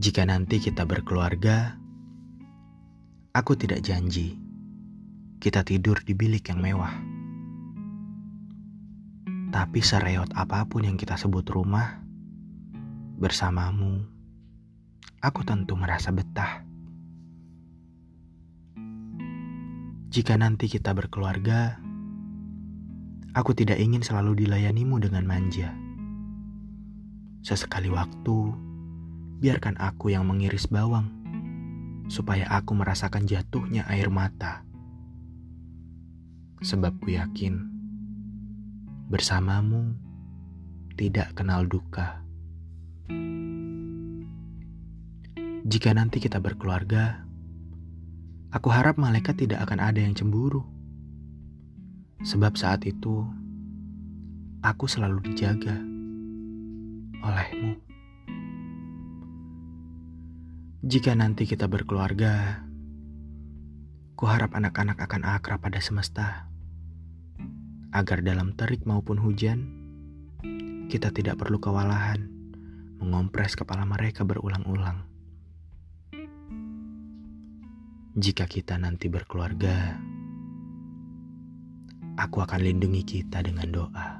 Jika nanti kita berkeluarga, aku tidak janji kita tidur di bilik yang mewah. Tapi sereot apa pun yang kita sebut rumah, bersamamu, aku tentu merasa betah. Jika nanti kita berkeluarga, aku tidak ingin selalu dilayanimu dengan manja. Sesekali waktu, biarkan aku yang mengiris bawang, supaya aku merasakan jatuhnya air mata. Sebab ku yakin, bersamamu tidak kenal duka. Jika nanti kita berkeluarga, aku harap malaikat tidak akan ada yang cemburu. Sebab saat itu, aku selalu dijaga olehmu. Jika nanti kita berkeluarga, kuharap anak-anak akan akrab pada semesta. Agar dalam terik maupun hujan, kita tidak perlu kewalahan mengompres kepala mereka berulang-ulang. Jika kita nanti berkeluarga, aku akan lindungi kita dengan doa.